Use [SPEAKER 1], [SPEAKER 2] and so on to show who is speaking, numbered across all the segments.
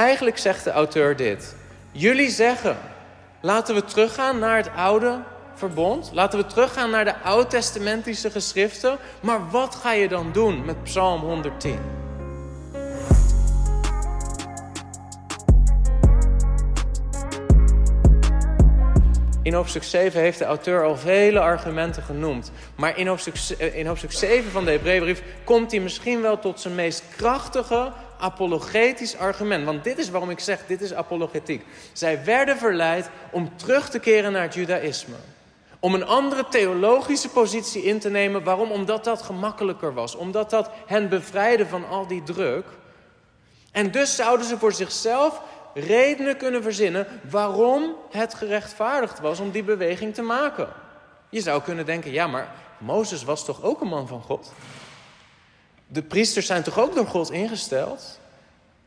[SPEAKER 1] Eigenlijk zegt de auteur dit. Jullie zeggen, laten we teruggaan naar het oude verbond. Laten we teruggaan naar de oud-testamentische geschriften. Maar wat ga je dan doen met Psalm 110? In hoofdstuk 7 heeft de auteur al vele argumenten genoemd. Maar in hoofdstuk, in hoofdstuk 7 van de Hebreeënbrief komt hij misschien wel tot zijn meest krachtige apologetisch argument. Want dit is waarom ik zeg, dit is apologetiek. Zij werden verleid om terug te keren naar het judaïsme. Om een andere theologische positie in te nemen. Waarom? Omdat dat gemakkelijker was. Omdat dat hen bevrijdde van al die druk. En dus zouden ze voor zichzelf redenen kunnen verzinnen waarom het gerechtvaardigd was om die beweging te maken. Je zou kunnen denken, ja, maar Mozes was toch ook een man van God? De priesters zijn toch ook door God ingesteld?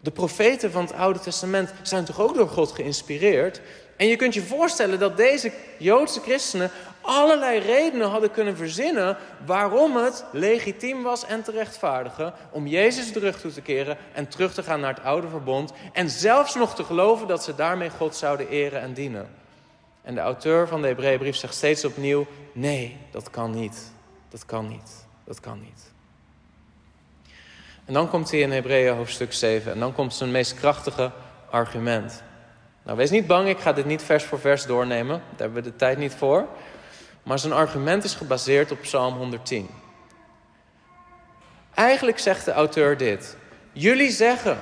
[SPEAKER 1] De profeten van het Oude Testament zijn toch ook door God geïnspireerd? En je kunt je voorstellen dat deze Joodse christenen allerlei redenen hadden kunnen verzinnen waarom het legitiem was en te rechtvaardigen om Jezus terug toe te keren en terug te gaan naar het oude verbond en zelfs nog te geloven dat ze daarmee God zouden eren en dienen. En de auteur van de Hebreeënbrief zegt steeds opnieuw: nee, dat kan niet. Dat kan niet. Dat kan niet. En dan komt hij in Hebreeën hoofdstuk 7 en dan komt zijn meest krachtige argument. Nou, wees niet bang, ik ga dit niet vers voor vers doornemen. Daar hebben we de tijd niet voor. Maar zijn argument is gebaseerd op Psalm 110. Eigenlijk zegt de auteur dit. Jullie zeggen,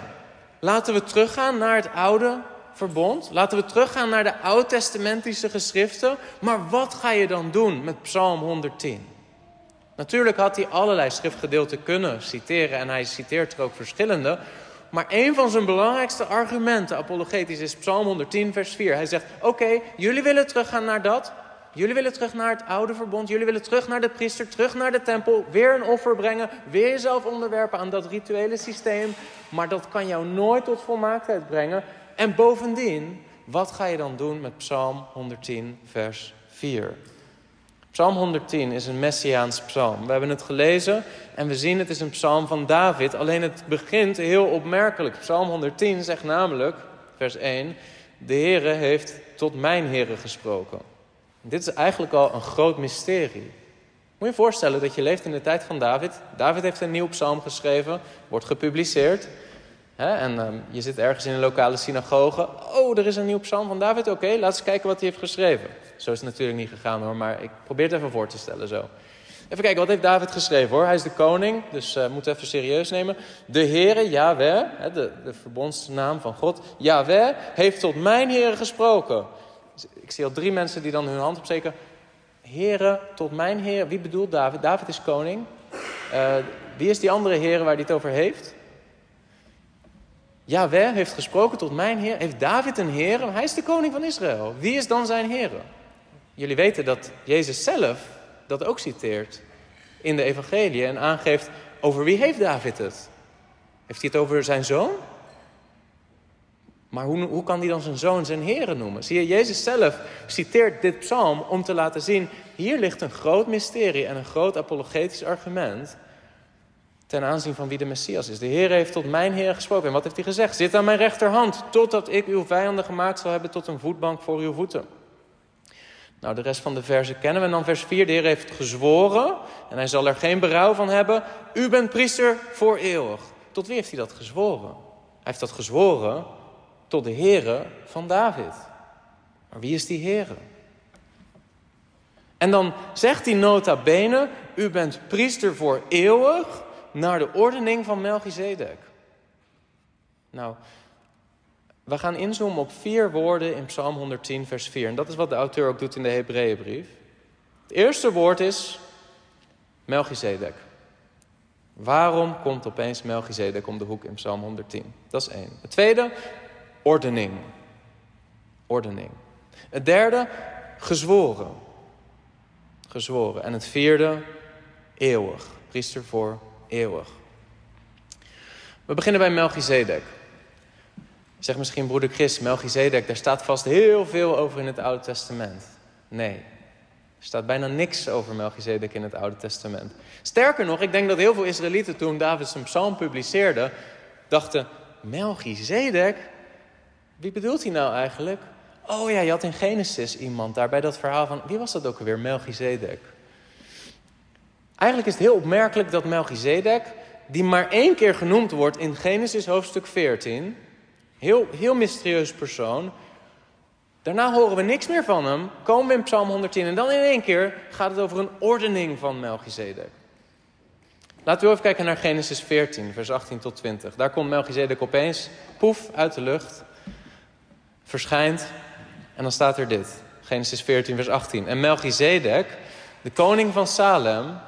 [SPEAKER 1] laten we teruggaan naar het oude verbond. Laten we teruggaan naar de oud-testamentische geschriften. Maar wat ga je dan doen met Psalm 110? Natuurlijk had hij allerlei schriftgedeelten kunnen citeren en hij citeert er ook verschillende. Maar een van zijn belangrijkste argumenten, apologetisch, is Psalm 110, vers 4. Hij zegt: Oké, jullie willen teruggaan naar dat. Jullie willen terug naar het oude verbond. Jullie willen terug naar de priester, terug naar de tempel. Weer een offer brengen. Weer jezelf onderwerpen aan dat rituele systeem. Maar dat kan jou nooit tot volmaaktheid brengen. En bovendien, wat ga je dan doen met Psalm 110, vers 4? Psalm 110 is een messiaans psalm. We hebben het gelezen en we zien het is een psalm van David. Alleen het begint heel opmerkelijk. Psalm 110 zegt namelijk, vers 1, de Heere heeft tot mijn Heere gesproken. Dit is eigenlijk al een groot mysterie. Moet je je voorstellen dat je leeft in de tijd van David. David heeft een nieuw psalm geschreven, wordt gepubliceerd. En um, je zit ergens in een lokale synagoge. Oh, er is een nieuw psalm van David. Oké, laten we kijken wat hij heeft geschreven. Zo is het natuurlijk niet gegaan hoor, maar ik probeer het even voor te stellen zo. Even kijken, wat heeft David geschreven hoor? Hij is de koning, dus uh, moet even serieus nemen. De Heere, Yahweh, de, de verbondsnaam van God. Yahweh heeft tot mijn Heere gesproken. Ik zie al drie mensen die dan hun hand opsteken. Heren, tot mijn Heer. Wie bedoelt David? David is koning. Uh, wie is die andere Heer waar hij het over heeft? Yahweh heeft gesproken tot mijn Heer. Heeft David een Heer? Hij is de koning van Israël. Wie is dan zijn Heer? Jullie weten dat Jezus zelf dat ook citeert in de evangelie en aangeeft over wie heeft David het? Heeft hij het over zijn zoon? Maar hoe, hoe kan hij dan zijn zoon zijn heren noemen? Zie je, Jezus zelf citeert dit psalm om te laten zien... hier ligt een groot mysterie en een groot apologetisch argument... ten aanzien van wie de Messias is. De Heer heeft tot mijn Heer gesproken. En wat heeft hij gezegd? Zit aan mijn rechterhand, totdat ik uw vijanden gemaakt zal hebben... tot een voetbank voor uw voeten. Nou, de rest van de versen kennen we. En dan vers 4. De Heer heeft gezworen, en hij zal er geen berouw van hebben... u bent priester voor eeuwig. Tot wie heeft hij dat gezworen? Hij heeft dat gezworen tot de Heere van David. Maar wie is die Heere? En dan zegt die nota bene, u bent priester voor eeuwig naar de ordening van Melchizedek. Nou, we gaan inzoomen op vier woorden in Psalm 110, vers 4. En dat is wat de auteur ook doet in de Hebreeënbrief. Het eerste woord is Melchizedek. Waarom komt opeens Melchizedek om de hoek in Psalm 110? Dat is één. Het tweede, ordening. Ordening. Het derde, gezworen. Gezworen. En het vierde, eeuwig. Priester voor eeuwig. We beginnen bij Melchizedek. Zeg misschien broeder Chris, Melchizedek, daar staat vast heel veel over in het Oude Testament. Nee, er staat bijna niks over Melchizedek in het Oude Testament. Sterker nog, ik denk dat heel veel Israëlieten toen David zijn psalm publiceerde, dachten, Melchizedek, wie bedoelt hij nou eigenlijk? Oh ja, je had in Genesis iemand daar bij dat verhaal van, wie was dat ook alweer? Melchizedek. Eigenlijk is het heel opmerkelijk dat Melchizedek, die maar één keer genoemd wordt in Genesis hoofdstuk 14, heel, heel mysterieus persoon, Daarna horen we niks meer van hem, komen we in Psalm 110 en dan in één keer gaat het over een ordening van Melchizedek. Laten we even kijken naar Genesis 14, vers 18 tot 20. Daar komt Melchizedek opeens, poef, uit de lucht, verschijnt en dan staat er dit. Genesis 14, vers 18. En Melchizedek, de koning van Salem,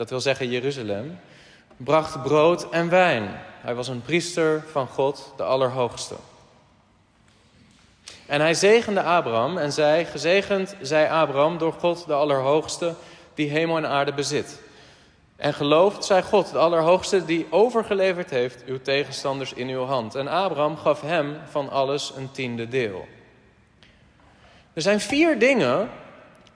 [SPEAKER 1] dat wil zeggen Jeruzalem, bracht brood en wijn. Hij was een priester van God, de Allerhoogste. En hij zegende Abraham en zei: Gezegend zij Abraham door God de Allerhoogste, die hemel en aarde bezit. En geloofd zij God, de Allerhoogste, die overgeleverd heeft uw tegenstanders in uw hand. En Abraham gaf hem van alles een tiende deel. Er zijn vier dingen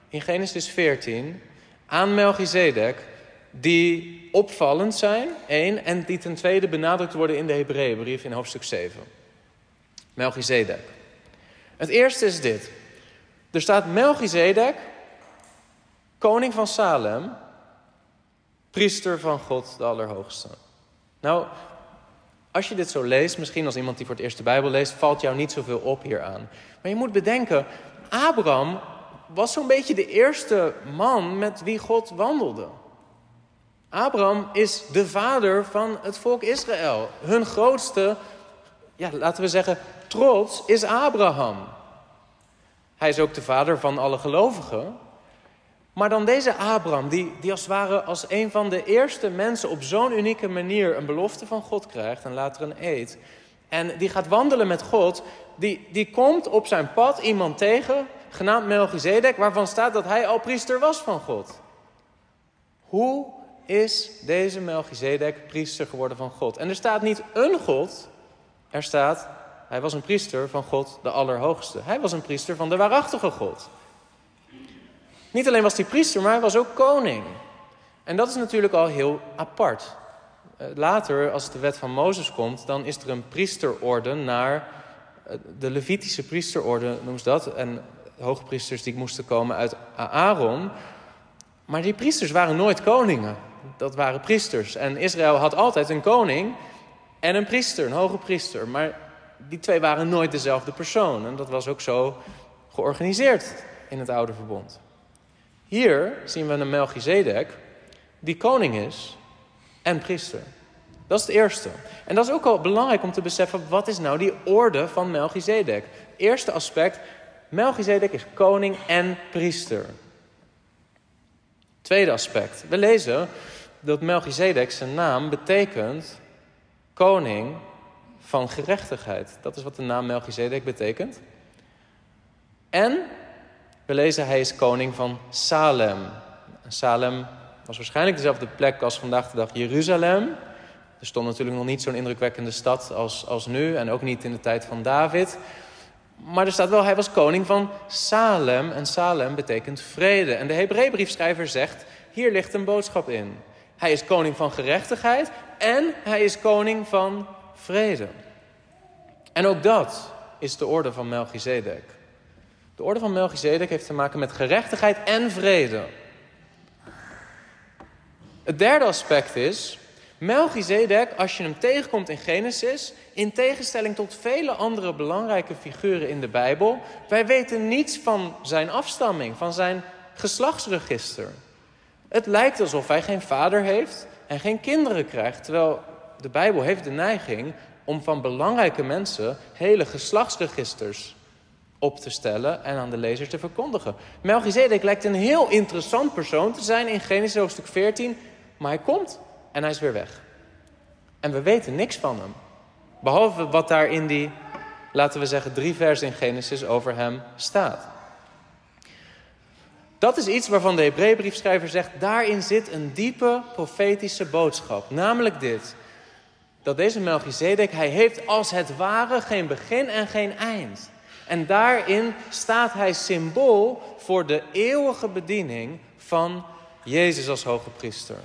[SPEAKER 1] in Genesis 14 aan Melchizedek die opvallend zijn, één, en die ten tweede benadrukt worden in de Hebreeënbrief in hoofdstuk 7. Melchizedek. Het eerste is dit. Er staat Melchizedek, koning van Salem, priester van God de Allerhoogste. Nou, als je dit zo leest, misschien als iemand die voor het eerst de Bijbel leest, valt jou niet zoveel op hieraan. Maar je moet bedenken, Abraham was zo'n beetje de eerste man met wie God wandelde. Abraham is de vader van het volk Israël. Hun grootste, ja, laten we zeggen, trots is Abraham. Hij is ook de vader van alle gelovigen. Maar dan deze Abraham, die, die als het ware als een van de eerste mensen op zo'n unieke manier een belofte van God krijgt en later een eed. En die gaat wandelen met God, die, die komt op zijn pad iemand tegen, genaamd Melchizedek, waarvan staat dat hij al priester was van God. Hoe is deze Melchizedek priester geworden van God? En er staat niet een God, er staat hij was een priester van God de Allerhoogste. Hij was een priester van de waarachtige God. Niet alleen was hij priester, maar hij was ook koning. En dat is natuurlijk al heel apart. Eh, later, als de wet van Mozes komt, dan is er een priesterorde naar eh, de Levitische priesterorde, noemen ze dat. En hoogpriesters die moesten komen uit Aaron. Maar die priesters waren nooit koningen. Dat waren priesters. En Israël had altijd een koning en een priester, een hoge priester. Maar die twee waren nooit dezelfde persoon. En dat was ook zo georganiseerd in het oude verbond. Hier zien we een Melchizedek die koning is en priester. Dat is het eerste. En dat is ook al belangrijk om te beseffen, wat is nou die orde van Melchizedek? Eerste aspect, Melchizedek is koning en priester. Tweede aspect, we lezen dat Melchizedek zijn naam betekent koning van gerechtigheid. Dat is wat de naam Melchizedek betekent. En we lezen hij is koning van Salem. Salem was waarschijnlijk dezelfde plek als vandaag de dag Jeruzalem. Er stond natuurlijk nog niet zo'n indrukwekkende stad als, als nu en ook niet in de tijd van David. Maar er staat wel, hij was koning van Salem en Salem betekent vrede. En de Hebreeënbriefschrijver zegt, hier ligt een boodschap in. Hij is koning van gerechtigheid en hij is koning van vrede. En ook dat is de orde van Melchizedek. De orde van Melchizedek heeft te maken met gerechtigheid en vrede. Het derde aspect is, Melchizedek, als je hem tegenkomt in Genesis, in tegenstelling tot vele andere belangrijke figuren in de Bijbel, wij weten niets van zijn afstamming, van zijn geslachtsregister. Het lijkt alsof hij geen vader heeft en geen kinderen krijgt, terwijl de Bijbel heeft de neiging om van belangrijke mensen hele geslachtsregisters op te stellen en aan de lezer te verkondigen. Melchizedek lijkt een heel interessant persoon te zijn in Genesis hoofdstuk 14, maar hij komt en hij is weer weg. En we weten niks van hem. Behalve wat daar in die, laten we zeggen, drie versen in Genesis over hem staat. Dat is iets waarvan de Hebreeënbriefschrijver zegt, daarin zit een diepe profetische boodschap. Namelijk dit, dat deze Melchizedek, hij heeft als het ware geen begin en geen eind. En daarin staat hij symbool voor de eeuwige bediening van Jezus als hoge priester.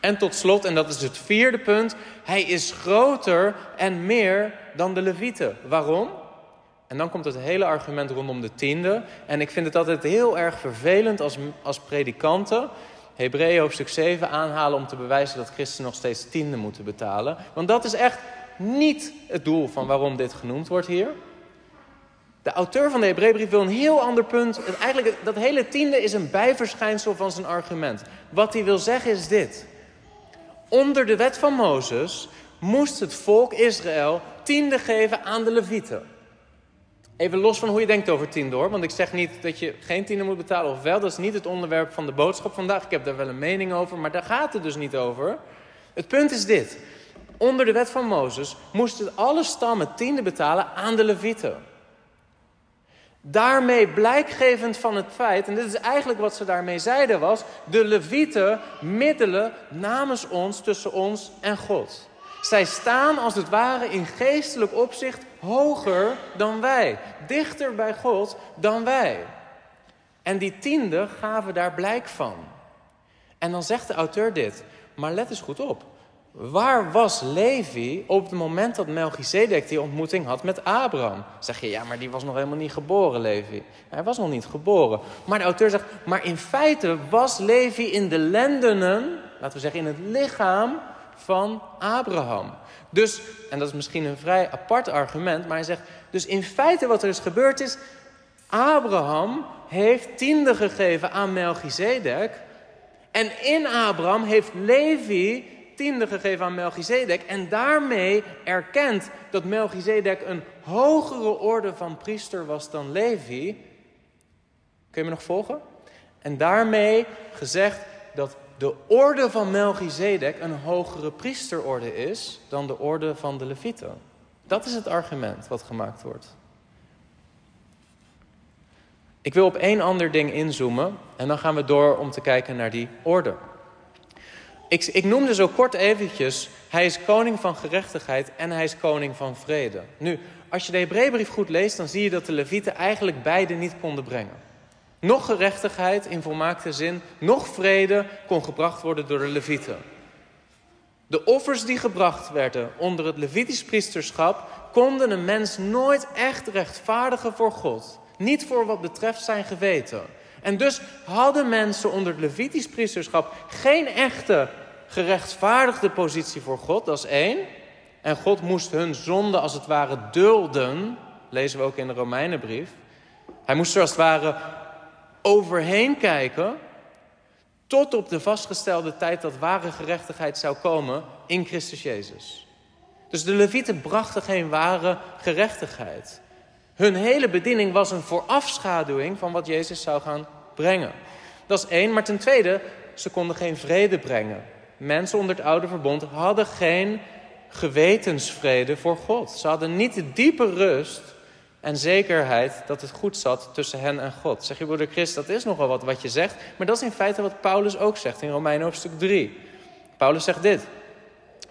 [SPEAKER 1] En tot slot, en dat is het vierde punt, hij is groter en meer dan de Levieten. Waarom? En dan komt het hele argument rondom de tiende. En ik vind het altijd heel erg vervelend als, als predikanten Hebreeën hoofdstuk 7 aanhalen om te bewijzen dat christenen nog steeds tiende moeten betalen. Want dat is echt niet het doel van waarom dit genoemd wordt hier. De auteur van de Hebreeënbrief wil een heel ander punt. Eigenlijk, dat hele tiende is een bijverschijnsel van zijn argument. Wat hij wil zeggen is dit. Onder de wet van Mozes moest het volk Israël tiende geven aan de levieten. Even los van hoe je denkt over tiende hoor. Want ik zeg niet dat je geen tiende moet betalen of wel. Dat is niet het onderwerp van de boodschap vandaag. Ik heb daar wel een mening over, maar daar gaat het dus niet over. Het punt is dit. Onder de wet van Mozes moesten alle stammen tiende betalen aan de levieten. Daarmee blijkgevend van het feit, en dit is eigenlijk wat ze daarmee zeiden was, de levieten middelen namens ons tussen ons en God. Zij staan als het ware in geestelijk opzicht hoger dan wij, dichter bij God dan wij. En die tiende gaven daar blijk van. En dan zegt de auteur dit, maar let eens goed op. Waar was Levi op het moment dat Melchizedek die ontmoeting had met Abraham? Zeg je, ja, maar die was nog helemaal niet geboren, Levi. Hij was nog niet geboren. Maar de auteur zegt, maar in feite was Levi in de lendenen, laten we zeggen in het lichaam van Abraham. Dus, en dat is misschien een vrij apart argument, maar hij zegt, dus in feite wat er is gebeurd is, Abraham heeft tiende gegeven aan Melchizedek. En in Abraham heeft Levi tiende gegeven aan Melchizedek. En daarmee erkent dat Melchizedek een hogere orde van priester was dan Levi. Kun je me nog volgen? En daarmee gezegd dat de orde van Melchizedek een hogere priesterorde is dan de orde van de Levieten. Dat is het argument wat gemaakt wordt. Ik wil op één ander ding inzoomen en dan gaan we door om te kijken naar die orde. Ik, ik noemde zo kort eventjes, hij is koning van gerechtigheid en hij is koning van vrede. Nu, als je de Hebreeënbrief goed leest, dan zie je dat de Levieten eigenlijk beide niet konden brengen. Nog gerechtigheid in volmaakte zin, nog vrede kon gebracht worden door de Levieten. De offers die gebracht werden onder het Levitisch priesterschap konden een mens nooit echt rechtvaardigen voor God. Niet voor wat betreft zijn geweten. En dus hadden mensen onder het Levitisch priesterschap geen echte gerechtvaardigde positie voor God, dat is één. En God moest hun zonde als het ware dulden, lezen we ook in de Romeinenbrief. Hij moest er als het ware overheen kijken tot op de vastgestelde tijd dat ware gerechtigheid zou komen in Christus Jezus. Dus de Levieten brachten geen ware gerechtigheid. Hun hele bediening was een voorafschaduwing van wat Jezus zou gaan brengen. Dat is één, maar ten tweede, ze konden geen vrede brengen. Mensen onder het oude verbond hadden geen gewetensvrede voor God. Ze hadden niet de diepe rust en zekerheid dat het goed zat tussen hen en God. Zeg je, broeder Christ, dat is nogal wat wat je zegt, maar dat is in feite wat Paulus ook zegt in Romeinen hoofdstuk 3. Paulus zegt dit.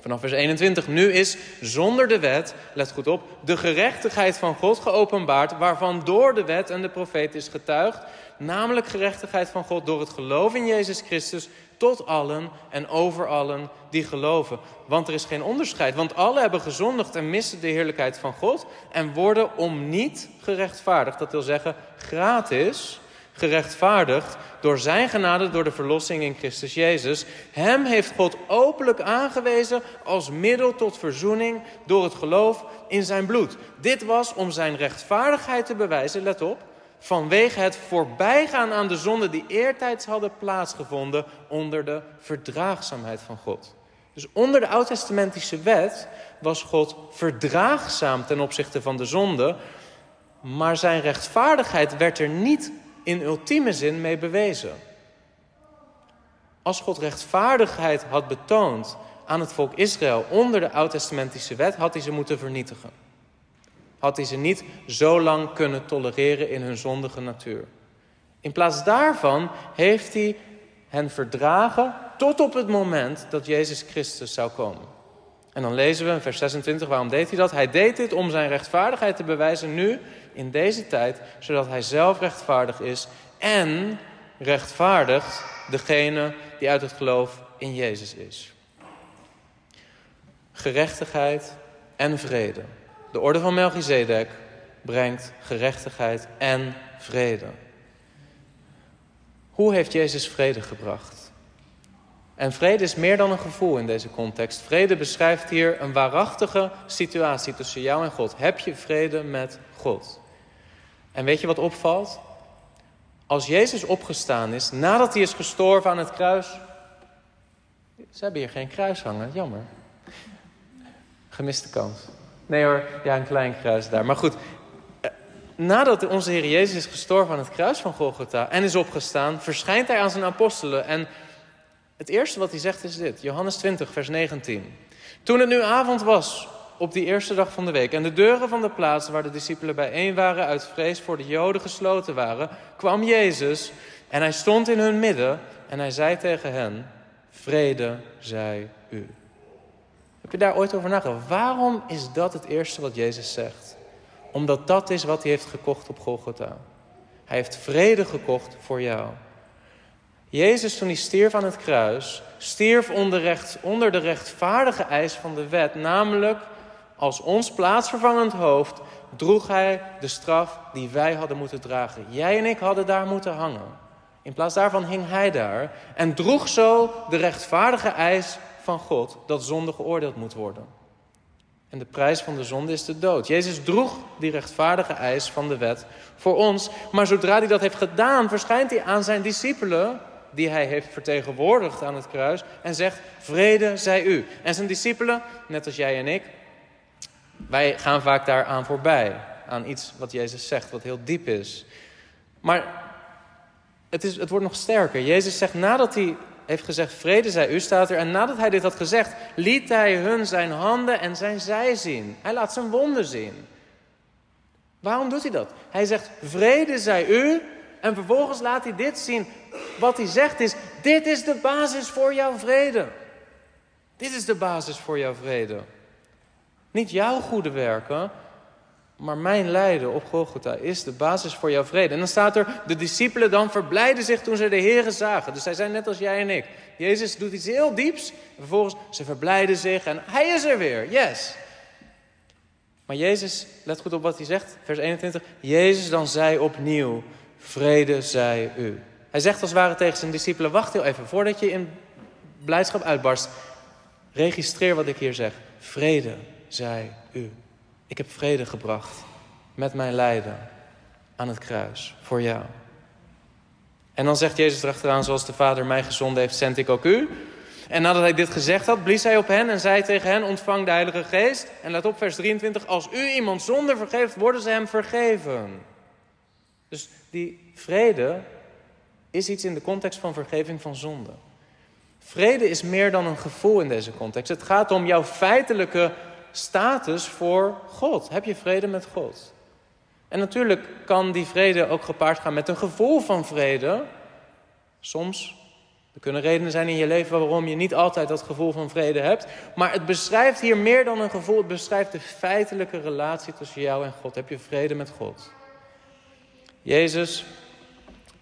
[SPEAKER 1] Vanaf vers 21. Nu is zonder de wet, let goed op, de gerechtigheid van God geopenbaard, waarvan door de wet en de profeet is getuigd, namelijk gerechtigheid van God door het geloof in Jezus Christus tot allen en over allen die geloven. Want er is geen onderscheid, want alle hebben gezondigd en missen de heerlijkheid van God en worden om niet gerechtvaardigd. Dat wil zeggen, gratis gerechtvaardigd door zijn genade, door de verlossing in Christus Jezus. Hem heeft God openlijk aangewezen als middel tot verzoening door het geloof in zijn bloed. Dit was om zijn rechtvaardigheid te bewijzen, let op, vanwege het voorbijgaan aan de zonden die eertijds hadden plaatsgevonden onder de verdraagzaamheid van God. Dus onder de oud-testamentische wet was God verdraagzaam ten opzichte van de zonde, maar zijn rechtvaardigheid werd er niet in ultieme zin mee bewezen. Als God rechtvaardigheid had betoond aan het volk Israël onder de oud-testamentische wet, had hij ze moeten vernietigen. Had hij ze niet zo lang kunnen tolereren in hun zondige natuur. In plaats daarvan heeft hij hen verdragen tot op het moment dat Jezus Christus zou komen. En dan lezen we in vers 26, waarom deed hij dat? Hij deed dit om zijn rechtvaardigheid te bewijzen nu, in deze tijd, zodat hij zelf rechtvaardig is en rechtvaardigt degene die uit het geloof in Jezus is. Gerechtigheid en vrede. De orde van Melchizedek brengt gerechtigheid en vrede. Hoe heeft Jezus vrede gebracht? En vrede is meer dan een gevoel in deze context. Vrede beschrijft hier een waarachtige situatie tussen jou en God. Heb je vrede met God? En weet je wat opvalt? Als Jezus opgestaan is, nadat hij is gestorven aan het kruis. Ze hebben hier geen kruis hangen, jammer. Gemiste kans. Nee hoor, ja, een klein kruis daar. Maar goed, eh, nadat onze Heer Jezus is gestorven aan het kruis van Golgotha en is opgestaan, verschijnt hij aan zijn apostelen. En het eerste wat hij zegt is dit: Johannes 20, vers 19. Toen het nu avond was, op die eerste dag van de week, en de deuren van de plaats waar de discipelen bijeen waren uit vrees voor de Joden gesloten waren, kwam Jezus en hij stond in hun midden en hij zei tegen hen: Vrede zij u. Heb je daar ooit over nagedacht? Waarom is dat het eerste wat Jezus zegt? Omdat dat is wat hij heeft gekocht op Golgotha. Hij heeft vrede gekocht voor jou. Jezus, toen hij stierf aan het kruis, stierf onder, onder de rechtvaardige eis van de wet, namelijk als ons plaatsvervangend hoofd droeg hij de straf die wij hadden moeten dragen. Jij en ik hadden daar moeten hangen. In plaats daarvan hing hij daar en droeg zo de rechtvaardige eis van God dat zonde geoordeeld moet worden. En de prijs van de zonde is de dood. Jezus droeg die rechtvaardige eis van de wet voor ons, maar zodra hij dat heeft gedaan, verschijnt hij aan zijn discipelen, die hij heeft vertegenwoordigd aan het kruis, en zegt: Vrede zij u. En zijn discipelen, net als jij en ik, wij gaan vaak daaraan voorbij, aan iets wat Jezus zegt, wat heel diep is. Maar het, is, het wordt nog sterker. Jezus zegt nadat hij heeft gezegd, vrede zij u, staat er. En nadat hij dit had gezegd, liet hij hun zijn handen en zijn zij zien. Hij laat zijn wonden zien. Waarom doet hij dat? Hij zegt, vrede zij u. En vervolgens laat hij dit zien. Wat hij zegt is, dit is de basis voor jouw vrede. Dit is de basis voor jouw vrede. Niet jouw goede werken, maar mijn lijden op Golgotha is de basis voor jouw vrede. En dan staat er, de discipelen dan verblijden zich toen ze de Heeren zagen. Dus zij zijn net als jij en ik. Jezus doet iets heel dieps. En vervolgens, ze verblijden zich en hij is er weer. Yes. Maar Jezus, let goed op wat hij zegt, vers 21. Jezus dan zei opnieuw, vrede zij u. Hij zegt als het ware tegen zijn discipelen, wacht heel even, voordat je in blijdschap uitbarst. Registreer wat ik hier zeg. Vrede zij u. Ik heb vrede gebracht met mijn lijden aan het kruis voor jou. En dan zegt Jezus erachteraan, zoals de Vader mij gezonden heeft, zend ik ook u. En nadat hij dit gezegd had, blies hij op hen en zei tegen hen, ontvang de Heilige Geest. En let op vers 23, als u iemand zonde vergeeft, worden ze hem vergeven. Dus die vrede is iets in de context van vergeving van zonde. Vrede is meer dan een gevoel in deze context. Het gaat om jouw feitelijke status voor God. Heb je vrede met God? En natuurlijk kan die vrede ook gepaard gaan met een gevoel van vrede. Soms. Er kunnen redenen zijn in je leven waarom je niet altijd dat gevoel van vrede hebt. Maar het beschrijft hier meer dan een gevoel. Het beschrijft de feitelijke relatie tussen jou en God. Heb je vrede met God? Jezus,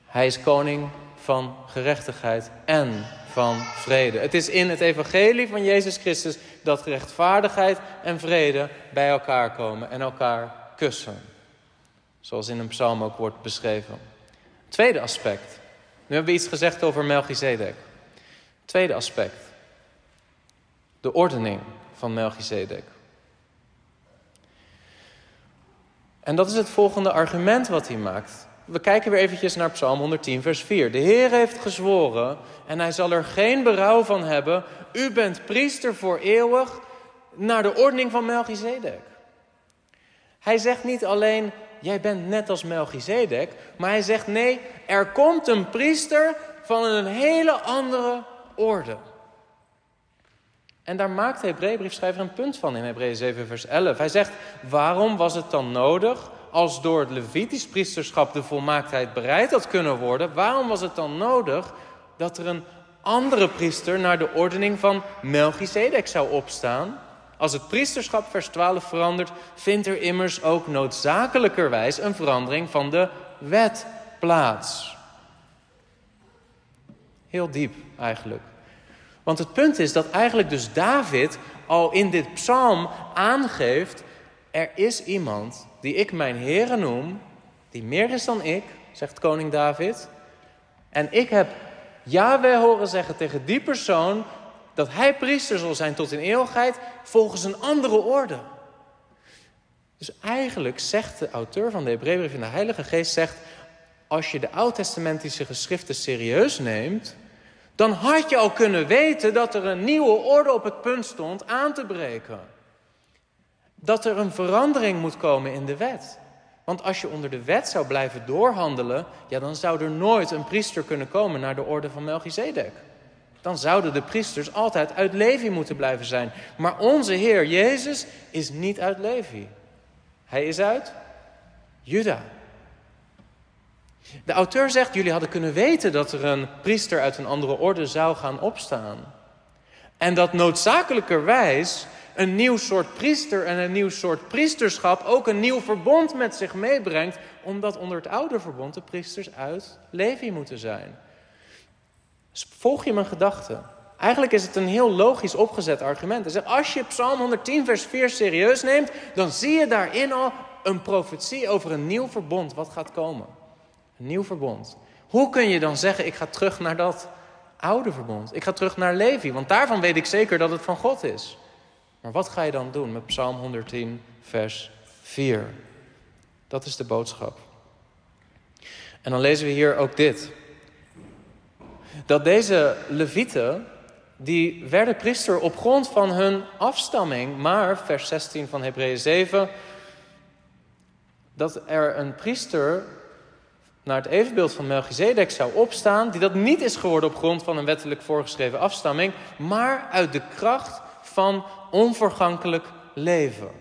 [SPEAKER 1] hij is koning van gerechtigheid en van vrede. Het is in het evangelie van Jezus Christus dat rechtvaardigheid en vrede bij elkaar komen en elkaar kussen. Zoals in een psalm ook wordt beschreven. Tweede aspect. Nu hebben we iets gezegd over Melchizedek. Tweede aspect. De ordening van Melchizedek. En dat is het volgende argument wat hij maakt. We kijken weer eventjes naar Psalm 110, vers 4. De Heer heeft gezworen en hij zal er geen berouw van hebben. U bent priester voor eeuwig naar de ordening van Melchizedek. Hij zegt niet alleen, jij bent net als Melchizedek, maar hij zegt nee, er komt een priester van een hele andere orde. En daar maakt de Hebreeënbriefschrijver een punt van in Hebreeën 7 vers 11. Hij zegt, waarom was het dan nodig als door het Levitisch priesterschap de volmaaktheid bereid had kunnen worden, waarom was het dan nodig dat er een andere priester naar de ordening van Melchizedek zou opstaan? Als het priesterschap vers 12 verandert, vindt er immers ook noodzakelijkerwijs een verandering van de wet plaats. Heel diep eigenlijk. Want het punt is dat eigenlijk dus David al in dit psalm aangeeft Er is iemand die ik mijn Heere noem, die meer is dan ik, zegt koning David. En ik heb Yahweh horen zeggen tegen die persoon dat hij priester zal zijn tot in eeuwigheid volgens een andere orde. Dus eigenlijk zegt de auteur van de Hebreeënbrief in de Heilige Geest zegt als je de oud-testamentische geschriften serieus neemt, dan had je al kunnen weten dat er een nieuwe orde op het punt stond aan te breken. Dat er een verandering moet komen in de wet. Want als je onder de wet zou blijven doorhandelen, ja, dan zou er nooit een priester kunnen komen naar de orde van Melchizedek. Dan zouden de priesters altijd uit Levi moeten blijven zijn. Maar onze Heer Jezus is niet uit Levi. Hij is uit Juda. De auteur zegt, jullie hadden kunnen weten dat er een priester uit een andere orde zou gaan opstaan. En dat noodzakelijkerwijs een nieuw soort priester en een nieuw soort priesterschap ook een nieuw verbond met zich meebrengt, omdat onder het oude verbond de priesters uit Levi moeten zijn. Volg je mijn gedachte? Eigenlijk is het een heel logisch opgezet argument. als je Psalm 110, vers 4 serieus neemt, dan zie je daarin al een profetie over een nieuw verbond wat gaat komen. Nieuw verbond. Hoe kun je dan zeggen, ik ga terug naar dat oude verbond? Ik ga terug naar Levi, want daarvan weet ik zeker dat het van God is. Maar wat ga je dan doen met Psalm 110, vers 4? Dat is de boodschap. En dan lezen we hier ook dit. Dat deze levieten, die werden priester op grond van hun afstamming. Maar, vers 16 van Hebreeën 7, dat er een priester naar het evenbeeld van Melchizedek zou opstaan, die dat niet is geworden op grond van een wettelijk voorgeschreven afstamming, maar uit de kracht van onvergankelijk leven.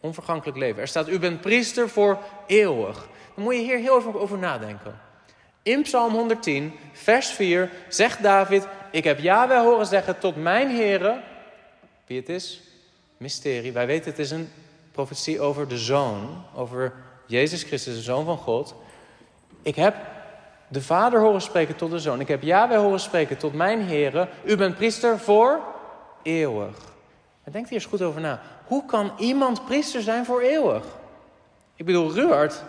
[SPEAKER 1] Onvergankelijk leven. Er staat, u bent priester voor eeuwig. Dan moet je hier heel even over nadenken. In Psalm 110, vers 4, zegt David, ik heb Yahweh horen zeggen tot mijn heren, wie het is, mysterie. Wij weten het is een profetie over de Zoon, over Jezus Christus, de Zoon van God. Ik heb de Vader horen spreken tot de Zoon. Ik heb Yahweh horen spreken tot mijn heren. U bent priester voor eeuwig. En denk hier eens goed over na. Hoe kan iemand priester zijn voor eeuwig? Ik bedoel, Ruard,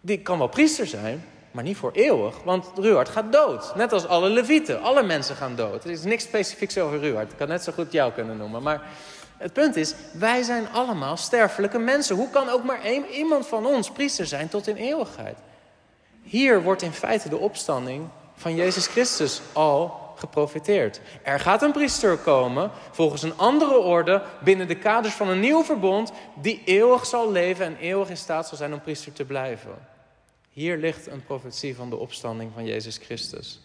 [SPEAKER 1] die kan wel priester zijn, maar niet voor eeuwig. Want Ruard gaat dood. Net als alle levieten. Alle mensen gaan dood. Er is niks specifieks over Ruard. Ik kan net zo goed jou kunnen noemen. Maar het punt is, wij zijn allemaal sterfelijke mensen. Hoe kan ook maar één, iemand van ons priester zijn tot in eeuwigheid? Hier wordt in feite de opstanding van Jezus Christus al geprofiteerd. Er gaat een priester komen, volgens een andere orde, binnen de kaders van een nieuw verbond, die eeuwig zal leven en eeuwig in staat zal zijn om priester te blijven. Hier ligt een profetie van de opstanding van Jezus Christus.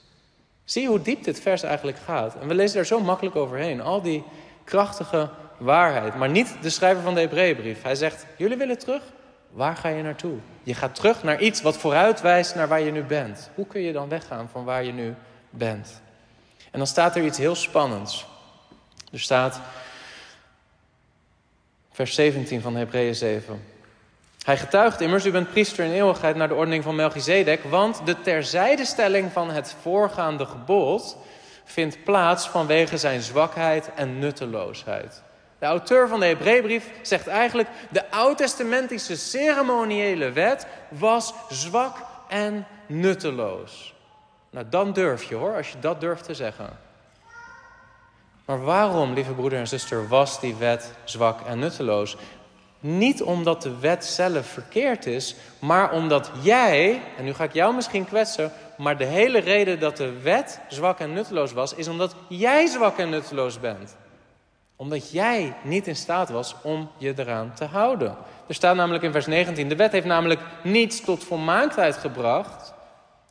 [SPEAKER 1] Zie hoe diep dit vers eigenlijk gaat. En we lezen daar zo makkelijk overheen. Al die krachtige waarheid. Maar niet de schrijver van de Hebreeënbrief. Hij zegt, jullie willen terug? Waar ga je naartoe? Je gaat terug naar iets wat vooruitwijst naar waar je nu bent. Hoe kun je dan weggaan van waar je nu bent? En dan staat er iets heel spannends. Er staat, vers 17 van Hebreeën 7. Hij getuigt immers, u bent priester in eeuwigheid naar de ordening van Melchizedek, want de terzijdestelling van het voorgaande gebod vindt plaats vanwege zijn zwakheid en nutteloosheid. De auteur van de Hebreeënbrief zegt eigenlijk: de oud-testamentische ceremoniële wet was zwak en nutteloos. Nou, dan durf je hoor, als je dat durft te zeggen. Maar waarom, lieve broeder en zuster, was die wet zwak en nutteloos? Niet omdat de wet zelf verkeerd is, maar omdat jij, en nu ga ik jou misschien kwetsen, maar de hele reden dat de wet zwak en nutteloos was, is omdat jij zwak en nutteloos bent omdat jij niet in staat was om je eraan te houden. Er staat namelijk in vers 19: de wet heeft namelijk niets tot volmaaktheid gebracht.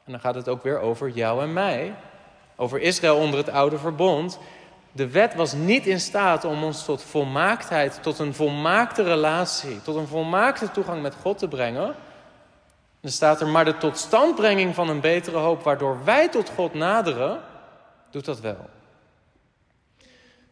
[SPEAKER 1] En dan gaat het ook weer over jou en mij. Over Israël onder het oude verbond. De wet was niet in staat om ons tot volmaaktheid, tot een volmaakte relatie, tot een volmaakte toegang met God te brengen. Er staat er maar de totstandbrenging van een betere hoop, waardoor wij tot God naderen, doet dat wel.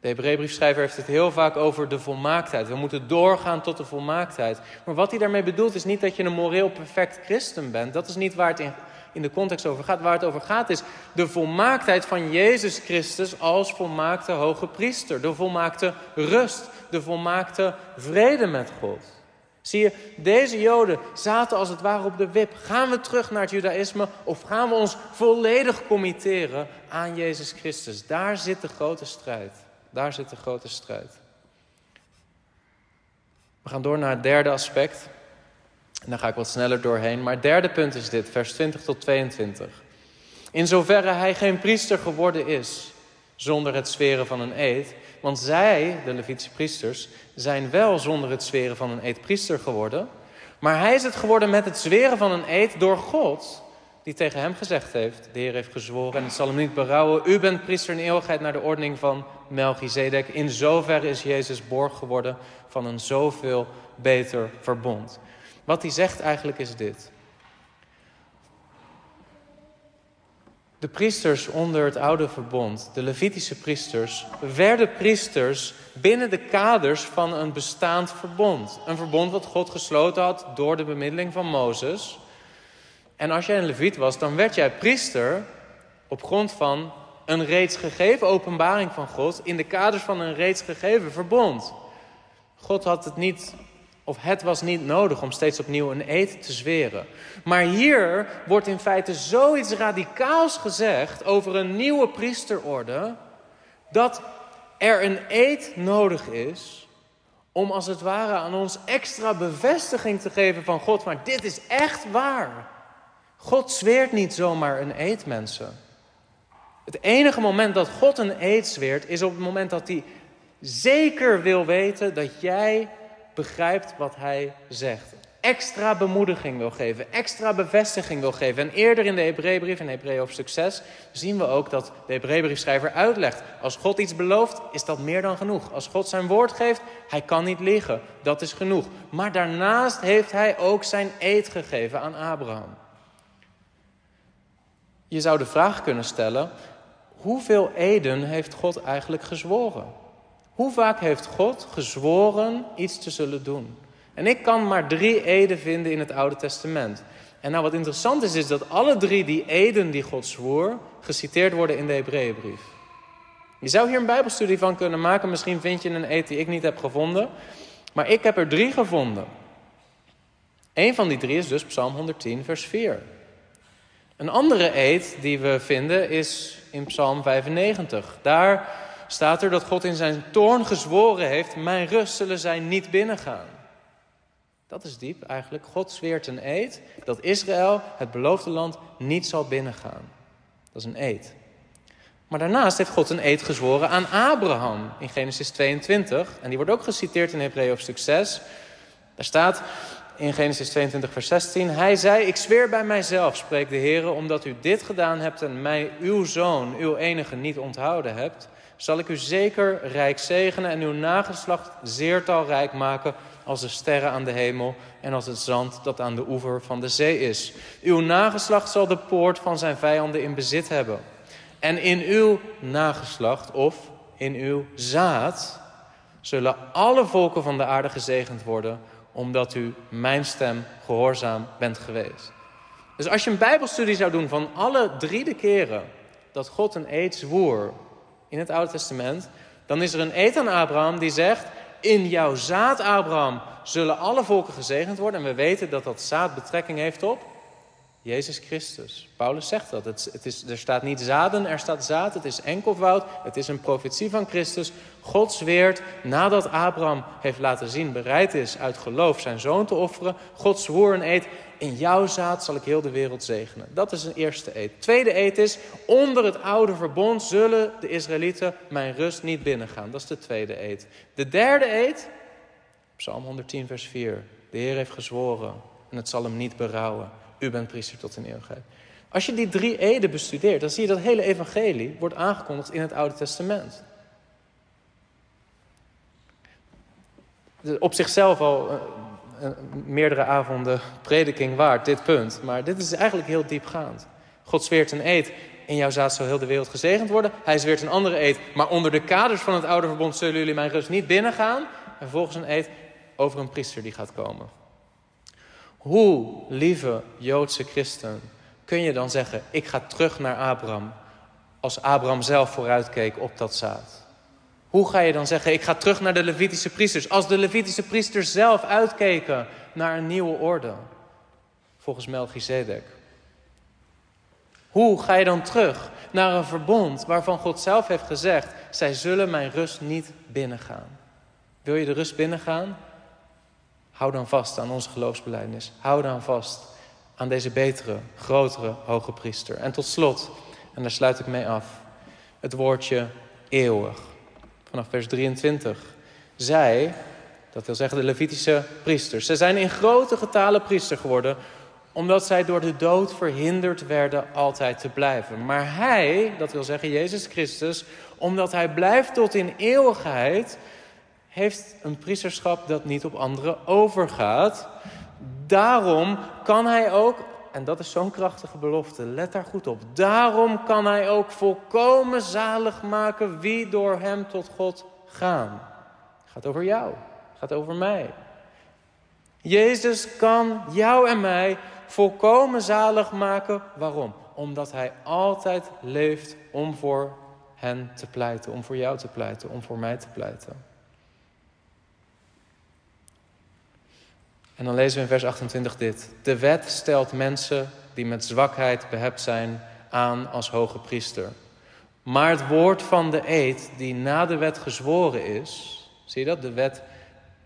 [SPEAKER 1] De Hebreeënbriefschrijver heeft het heel vaak over de volmaaktheid. We moeten doorgaan tot de volmaaktheid. Maar wat hij daarmee bedoelt is niet dat je een moreel perfect christen bent. Dat is niet waar het in, in de context over gaat. Waar het over gaat is de volmaaktheid van Jezus Christus als volmaakte hoge priester. De volmaakte rust, de volmaakte vrede met God. Zie je, deze Joden zaten als het ware op de wip. Gaan we terug naar het Judaïsme of gaan we ons volledig committeren aan Jezus Christus? Daar zit de grote strijd. Daar zit de grote strijd. We gaan door naar het derde aspect. En daar ga ik wat sneller doorheen. Maar het derde punt is dit, vers 20 tot 22. In zoverre hij geen priester geworden is zonder het sferen van een eed. Want zij, de Levitische priesters, zijn wel zonder het zweren van een eed priester geworden. Maar hij is het geworden met het zweren van een eed door God, die tegen hem gezegd heeft: De Heer heeft gezworen en het zal hem niet berouwen. U bent priester in eeuwigheid naar de ordening van Melchizedek. In zoverre is Jezus borg geworden van een zoveel beter verbond. Wat hij zegt eigenlijk is dit. De priesters onder het oude verbond, de Levitische priesters, werden priesters binnen de kaders van een bestaand verbond. Een verbond wat God gesloten had door de bemiddeling van Mozes. En als jij een Leviet was, dan werd jij priester op grond van een reeds gegeven openbaring van God in de kaders van een reeds gegeven verbond. God had het niet of het was niet nodig om steeds opnieuw een eed te zweren. Maar hier wordt in feite zoiets radicaals gezegd over een nieuwe priesterorde, dat er een eed nodig is om als het ware aan ons extra bevestiging te geven van God. Maar dit is echt waar. God zweert niet zomaar een eed, mensen. Het enige moment dat God een eed zweert is op het moment dat hij zeker wil weten dat jij begrijpt wat hij zegt. Extra bemoediging wil geven, extra bevestiging wil geven. En eerder in de Hebreeënbrief, in Hebreeën hoofdstuk 6, zien we ook dat de Hebreeënbriefschrijver uitlegt. Als God iets belooft, is dat meer dan genoeg. Als God zijn woord geeft, hij kan niet liegen. Dat is genoeg. Maar daarnaast heeft hij ook zijn eed gegeven aan Abraham. Je zou de vraag kunnen stellen, hoeveel eden heeft God eigenlijk gezworen? Hoe vaak heeft God gezworen iets te zullen doen? En ik kan maar drie eden vinden in het Oude Testament. En nou wat interessant is, is dat alle drie die eden die God zwoer, geciteerd worden in de Hebreeënbrief. Je zou hier een bijbelstudie van kunnen maken. Misschien vind je een eed die ik niet heb gevonden. Maar ik heb er drie gevonden. Een van die drie is dus Psalm 110, vers 4. Een andere eed die we vinden is in Psalm 95. Daar staat er dat God in zijn toorn gezworen heeft: Mijn rust zullen zij niet binnengaan. Dat is diep eigenlijk. God zweert een eed dat Israël, het beloofde land, niet zal binnengaan. Dat is een eed. Maar daarnaast heeft God een eed gezworen aan Abraham in Genesis 22. En die wordt ook geciteerd in Hebreeën hoofdstuk 6. Daar staat in Genesis 22, vers 16: Hij zei: Ik zweer bij mijzelf, spreekt de Heer, omdat u dit gedaan hebt en mij, uw zoon, uw enige, niet onthouden hebt zal ik u zeker rijk zegenen en uw nageslacht zeer talrijk maken als de sterren aan de hemel en als het zand dat aan de oever van de zee is. Uw nageslacht zal de poort van zijn vijanden in bezit hebben. En in uw nageslacht of in uw zaad zullen alle volken van de aarde gezegend worden, omdat u mijn stem gehoorzaam bent geweest. Dus als je een Bijbelstudie zou doen van alle drie de keren dat God een eed zwoer in het Oude Testament, dan is er een eed aan Abraham die zegt: In jouw zaad, Abraham, zullen alle volken gezegend worden. En we weten dat dat zaad betrekking heeft op Jezus Christus. Paulus zegt dat. Het, het is, er staat niet zaden, er staat zaad. Het is enkelvoud. Het is een profetie van Christus. God zweert nadat Abraham heeft laten zien bereid is uit geloof zijn zoon te offeren. God zwoer een eed. In jouw zaad zal ik heel de wereld zegenen. Dat is een eerste eed. Tweede eed is, onder het oude verbond zullen de Israëlieten mijn rust niet binnengaan. Dat is de tweede eed. De derde eed, Psalm 110 vers 4. De Heer heeft gezworen en het zal hem niet berouwen. U bent priester tot in eeuwigheid. Als je die drie eden bestudeert, dan zie je dat hele evangelie wordt aangekondigd in het Oude Testament. Op zichzelf al eh, meerdere avonden prediking waard, dit punt. Maar dit is eigenlijk heel diepgaand. God zweert een eed in jouw zaad zal heel de wereld gezegend worden. Hij zweert een andere eed, maar onder de kaders van het oude verbond zullen jullie mijn rust niet binnengaan. En vervolgens een eed over een priester die gaat komen. Hoe, lieve Joodse christen, kun je dan zeggen: Ik ga terug naar Abraham, als Abraham zelf vooruitkeek op dat zaad? Hoe ga je dan zeggen: Ik ga terug naar de Levitische priesters, als de Levitische priesters zelf uitkeken naar een nieuwe orde, volgens Melchizedek? Hoe ga je dan terug naar een verbond waarvan God zelf heeft gezegd: Zij zullen mijn rust niet binnengaan? Wil je de rust binnengaan? Hou dan vast aan onze geloofsbelijdenis. Hou dan vast aan deze betere, grotere hoge priester. En tot slot, en daar sluit ik mee af, het woordje eeuwig. Vanaf vers 23. Zij, dat wil zeggen de Levitische priesters, zij zijn in grote getalen priester geworden, omdat zij door de dood verhinderd werden altijd te blijven. Maar hij, dat wil zeggen Jezus Christus, omdat hij blijft tot in eeuwigheid, heeft een priesterschap dat niet op anderen overgaat. Daarom kan hij ook, en dat is zo'n krachtige belofte, let daar goed op. Daarom kan hij ook volkomen zalig maken wie door hem tot God gaan. Het gaat over jou, het gaat over mij. Jezus kan jou en mij volkomen zalig maken. Waarom? Omdat hij altijd leeft om voor hen te pleiten, om voor jou te pleiten, om voor mij te pleiten. En dan lezen we in vers 28 dit. De wet stelt mensen die met zwakheid behept zijn aan als hoge priester. Maar het woord van de eed die na de wet gezworen is, zie je dat? De wet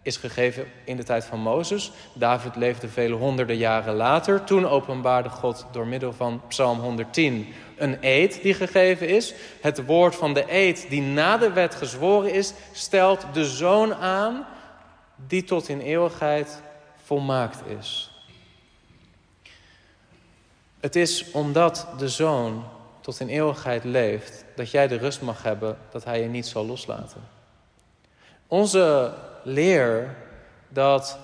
[SPEAKER 1] is gegeven in de tijd van Mozes. David leefde vele honderden jaren later. Toen openbaarde God door middel van Psalm 110 een eed die gegeven is. Het woord van de eed die na de wet gezworen is, stelt de zoon aan die tot in eeuwigheid volmaakt is. Het is omdat de zoon tot in eeuwigheid leeft, dat jij de rust mag hebben dat hij je niet zal loslaten. Onze leer dat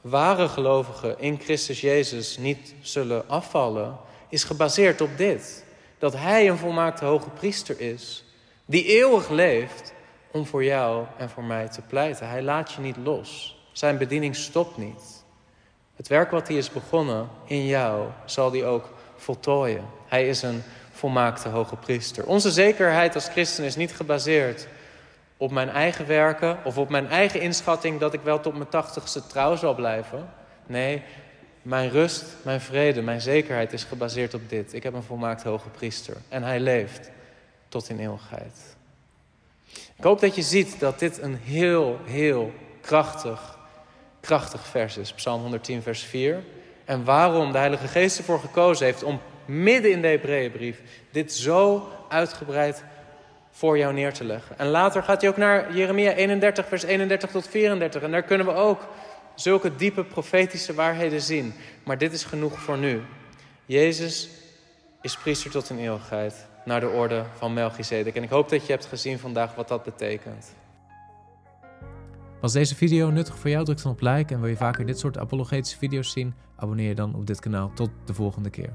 [SPEAKER 1] ware gelovigen in Christus Jezus niet zullen afvallen, is gebaseerd op dit. Dat Hij een volmaakte hoge priester is, die eeuwig leeft om voor jou en voor mij te pleiten. Hij laat je niet los. Zijn bediening stopt niet. Het werk wat hij is begonnen in jou, zal hij ook voltooien. Hij is een volmaakte hoge priester. Onze zekerheid als christen is niet gebaseerd op mijn eigen werken of op mijn eigen inschatting dat ik wel tot mijn tachtigste trouw zal blijven. Nee, mijn rust, mijn vrede, mijn zekerheid is gebaseerd op dit. Ik heb een volmaakt hoge priester en hij leeft tot in eeuwigheid. Ik hoop dat je ziet dat dit een heel, heel krachtig, krachtig vers is. Psalm 110, vers 4. En waarom de Heilige Geest ervoor gekozen heeft om midden in de Hebreeënbrief dit zo uitgebreid voor jou neer te leggen. En later gaat hij ook naar Jeremia 31, vers 31 tot 34. En daar kunnen we ook zulke diepe profetische waarheden zien. Maar dit is genoeg voor nu. Jezus is priester tot in eeuwigheid, naar de orde van Melchizedek. En ik hoop dat je hebt gezien vandaag wat dat betekent.
[SPEAKER 2] Was deze video nuttig voor jou? Druk dan op like en wil je vaker dit soort apologetische video's zien? Abonneer je dan op dit kanaal. Tot de volgende keer.